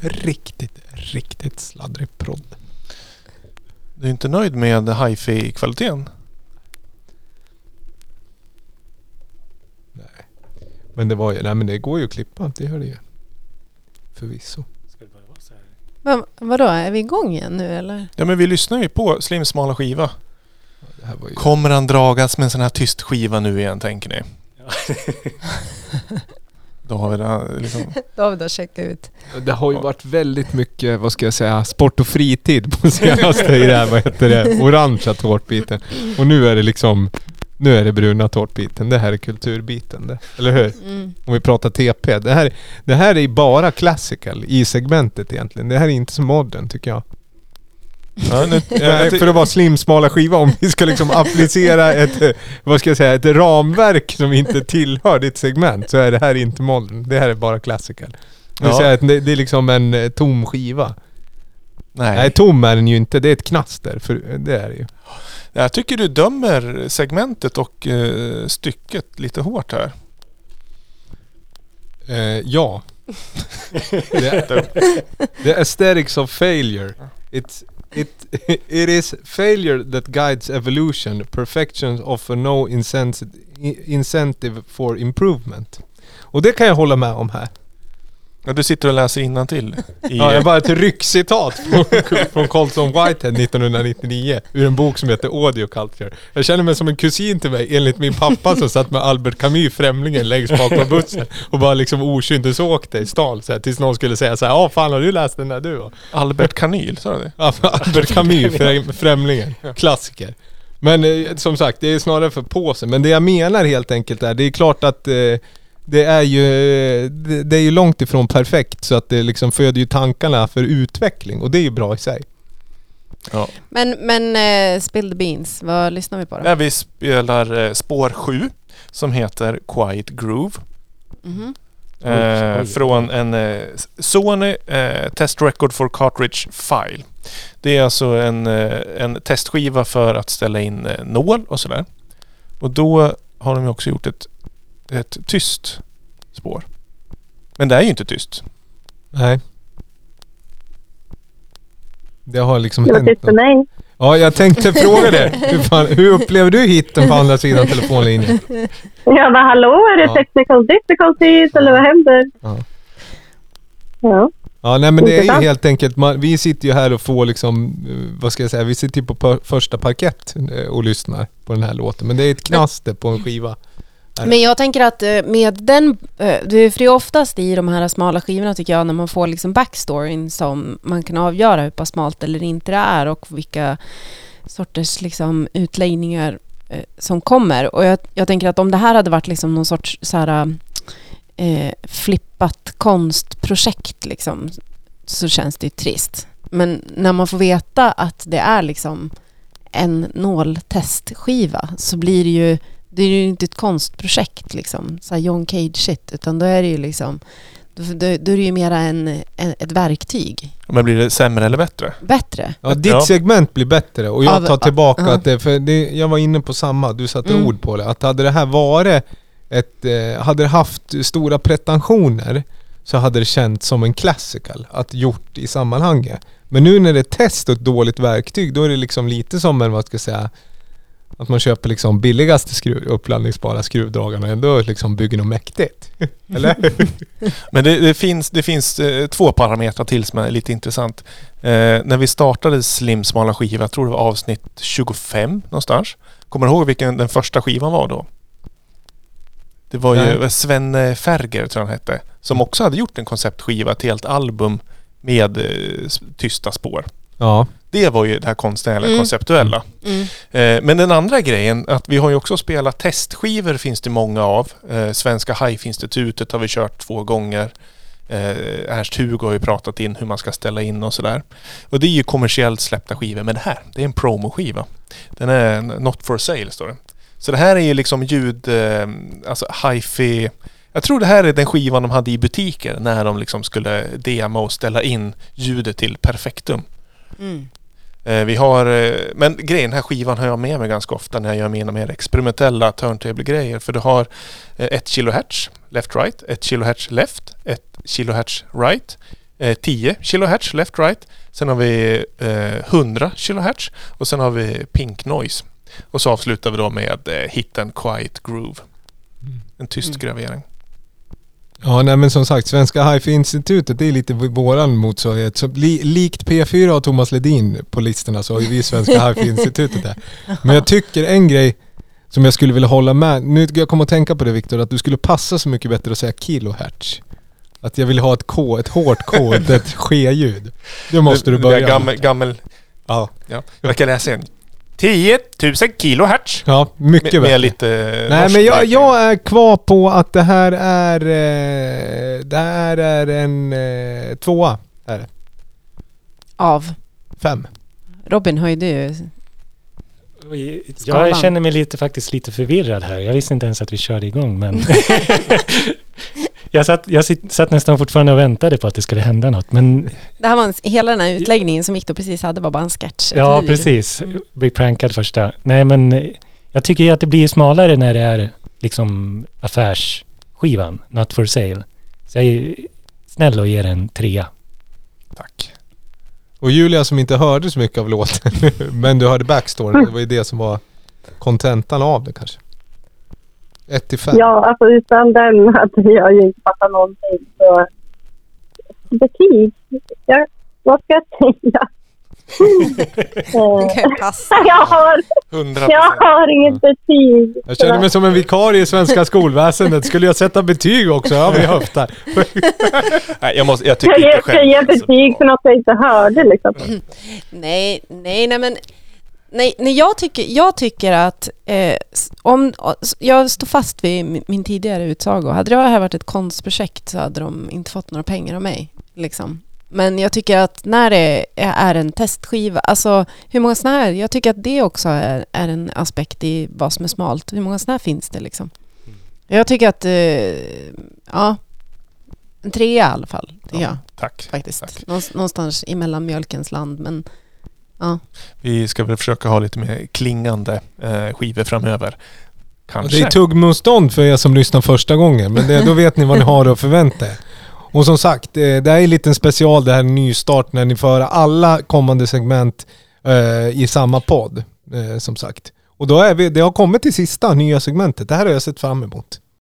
Riktigt, riktigt sladdrig prodd. Du är inte nöjd med hifi-kvaliteten? Nej. Men det var ju, nej men det går ju att klippa, det gör det ju. Förvisso. Men, vadå, är vi igång igen nu eller? Ja men vi lyssnar ju på Slims smala skiva. Ja, Det här var ju... Kommer han dragas med en sån här tyst skiva nu igen tänker ni? Då har vi det liksom. David har checkat ut. Det har ju varit väldigt mycket, vad ska jag säga, sport och fritid på senaste i det här, vad heter det, orangea tårtbiten. Och nu är det liksom, nu är det bruna tårtbiten. Det här är kulturbiten det. Eller hur? Mm. Om vi pratar TP. Det här, det här är bara classical i segmentet egentligen. Det här är inte så modern tycker jag. Ja, nu, för att vara slimsmala skiva om vi ska liksom applicera ett, vad ska jag säga, ett ramverk som inte tillhör ditt segment så är det här inte modern. Det här är bara classical. Ja. säga att det, det är liksom en eh, tom skiva. nej. Nej, tom är den ju inte. Det är ett knaster. För det är det ju. Jag tycker du dömer segmentet och eh, stycket lite hårt här. Eh, ja. the, the aesthetics of failure. It's, it, it is failure that guides evolution. Perfection offer no incentive, incentive for improvement. Och det kan jag hålla med om här. Ja, du sitter och läser i Ja, jag bara ett ryckcitat från, från Colson Whitehead 1999 ur en bok som heter Audio Culture. Jag känner mig som en kusin till mig enligt min pappa som satt med Albert Camus, Främlingen, längst bak på bussen och bara liksom okynnesåkte i stan så här, tills någon skulle säga så här, ja fan har du läst den där du? då?" Albert Kanyl, sa du det? Ja, Albert Camus, Främ- Främlingen, klassiker. Men eh, som sagt, det är snarare för påsen. Men det jag menar helt enkelt är, det är klart att eh, det är ju det, är ju långt ifrån perfekt så att det liksom föder ju tankarna för utveckling och det är ju bra i sig. Ja. Men, men eh, Spill the Beans, vad lyssnar vi på då? Där vi spelar eh, spår 7 som heter Quiet Groove. Mhm. Eh, oj. från en eh, Sony eh, Test Record for Cartridge File. Det är alltså en, eh, en testskiva för att ställa in eh, nål och sådär. Och då har de ju också gjort ett, ett tyst spår. Men det är ju inte tyst. Nej. Det har liksom Det var hänt tyst för mig. Ja, jag tänkte fråga det. Hur, fan, hur upplever du hitten på andra sidan telefonlinjen? Jag bara, hallå, är det Ja. technical difficulties eller vad händer? Ja. Ja. Ja, nej men det är ju helt enkelt, man, vi sitter ju här och får liksom, eh, vad ska jag säga, vi sitter ju på första parkett eh, och lyssnar på den här låten. Men det är ett knaster på en skiva. Men jag tänker att eh, med den, eh, för det är oftast i de här smala skivorna tycker jag när man får liksom backstoryn som man kan avgöra hur pass smalt eller inte det är och vilka sorters liksom utläggningar eh, som kommer. Och jag, jag tänker att om det här hade varit liksom någon sorts så här, eh, flippat konstprojekt liksom, så känns det ju trist. Men när man får veta att det är liksom en nåltestskiva så blir det ju det är ju inte ett konstprojekt liksom, så här John Cage shit, utan då är det ju liksom då, då, då är det ju mera en, en, ett verktyg. Men blir det sämre eller bättre? Bättre. Ja, ditt Ja. segment blir bättre och jag tar tillbaka ja. att det, för det, jag var inne på samma, du satte Mm. ord på det. Att hade det här varit ett, eh, hade det haft stora pretensioner så hade det känts som en classical att gjort i sammanhanget. Men nu när det är test och ett dåligt verktyg då är det liksom lite som en, vad ska jag säga, att man köper liksom billigaste skruv, uppladdningsbara skruvdragarna och ändå liksom bygger något mäktigt. Eller? Men det, det finns, det finns eh, två parametrar till som är lite intressant. Eh, när vi startade Slim smala skiva, jag tror det var avsnitt 25 någonstans. Kommer du ihåg vilken den första skivan var då? Det var ju Nej. Sven eh, Ferger, tror jag han hette, som också hade gjort en konceptskiva, ett helt album med eh, tysta spår. Ja. Det var ju det här konstnärliga, Mm. konceptuella. Mm. Eh, Men den andra grejen, att vi har ju också spelat testskivor finns det många av. Eh, Svenska Hive-institutet har vi kört två gånger. Eh, Ernst-Hugo har ju pratat in hur man ska ställa in och sådär. Och det är ju kommersiellt släppta skivor, men det här, det är en promoskiva. Den är not for sale, står det. Så det här är ju liksom ljud, eh, alltså hi-fi. Jag tror det här är den skivan de hade i butiker när de liksom skulle demo och ställa in ljudet till perfektum. Mm. Eh, vi har, eh, men grejen, den här skivan har jag med mig ganska ofta när jag gör mina mer experimentella turntable-grejer. För du har eh, 1 kHz left-right, 1 kHz left, 1 kHz right, eh, 10 kHz left-right. Sen har vi eh, 100 kHz och sen har vi pink noise. Och så avslutar vi då med eh, hit and quiet groove. En tyst Mm. gravering. Ja, nej men som sagt, Svenska Hifi-institutet det är lite våran motsvarighet. Så li, likt P4 och Thomas Ledin på listorna så har ju vi Svenska Hifi-institutet där. Men jag tycker en grej som jag skulle vilja hålla med. Nu jag kommer att tänka på det Viktor, att du skulle passa så mycket bättre att säga kilohertz. Att jag vill ha ett K, ett hårt K, ett, ske-ljud. Det måste du börja Gammel, gammel, Ja, ja. Jag kan läsa en. 10 000 kilohertz. ja mycket Med, bättre. med lite Nej men jag, jag är kvar på att det här är... Eh, det här är en eh, tvåa. Är det. Av. Fem. Robin höjde ju... Jag känner mig lite, faktiskt lite förvirrad här. Jag visste inte ens att vi körde igång men... jag satt, jag satt nästan fortfarande och väntade på att det skulle hända något men Det här var en, hela den här utläggningen som Viktor precis hade var bara en sketch. ja precis. Bli prankad första. Nej men eh, jag tycker ju att det blir smalare när det är liksom affärsskivan, not for sale. Så jag är snäll och ger en trea. Tack. Och Julia som inte hörde så mycket av låten, men du hörde backstory. Det var ju det som var kontentan av det kanske. 1 till 5. Ja, alltså utan den hade jag ju inte fattat någonting. Så betyg? Ja, vad ska jag säga? Eh, jag, har, 100 jag har inget betyg. Jag känner mig som en vikarie i svenska skolväsendet. Skulle jag sätta betyg också? Ja, vi höftar. Nej, jag, måste, jag tycker Jag inte själv jag det är så betyg för något jag inte hörde liksom. Nej, nej, nej men... Nej, nej jag, tycker, jag tycker att eh, om... Jag står fast vid min- tidigare utsago. Hade det här varit ett konstprojekt så hade de inte fått några pengar av mig. Liksom. Men jag tycker att när det är en testskiva, alltså hur många sådana här, jag tycker att det också är, är en aspekt i vad som är smalt. Hur många sådana här finns det liksom? Jag tycker att, eh, ja, en trea i alla fall, tycker jag Tack. faktiskt. Tack. Någonstans, någonstans i mellanmjölkens land, men ja. Vi ska väl försöka ha lite mer klingande eh, skivor framöver. Kanske. Det är tuggmotstånd för er som lyssnar första gången, men det, då vet ni vad ni har att förvänta er. Och som sagt, eh, det här är lite en special, det här är en nystart när ni får höra alla kommande segment eh, i samma podd. Eh, som sagt. Och då är vi, det har kommit till sista nya segmentet. Det här har jag sett fram emot.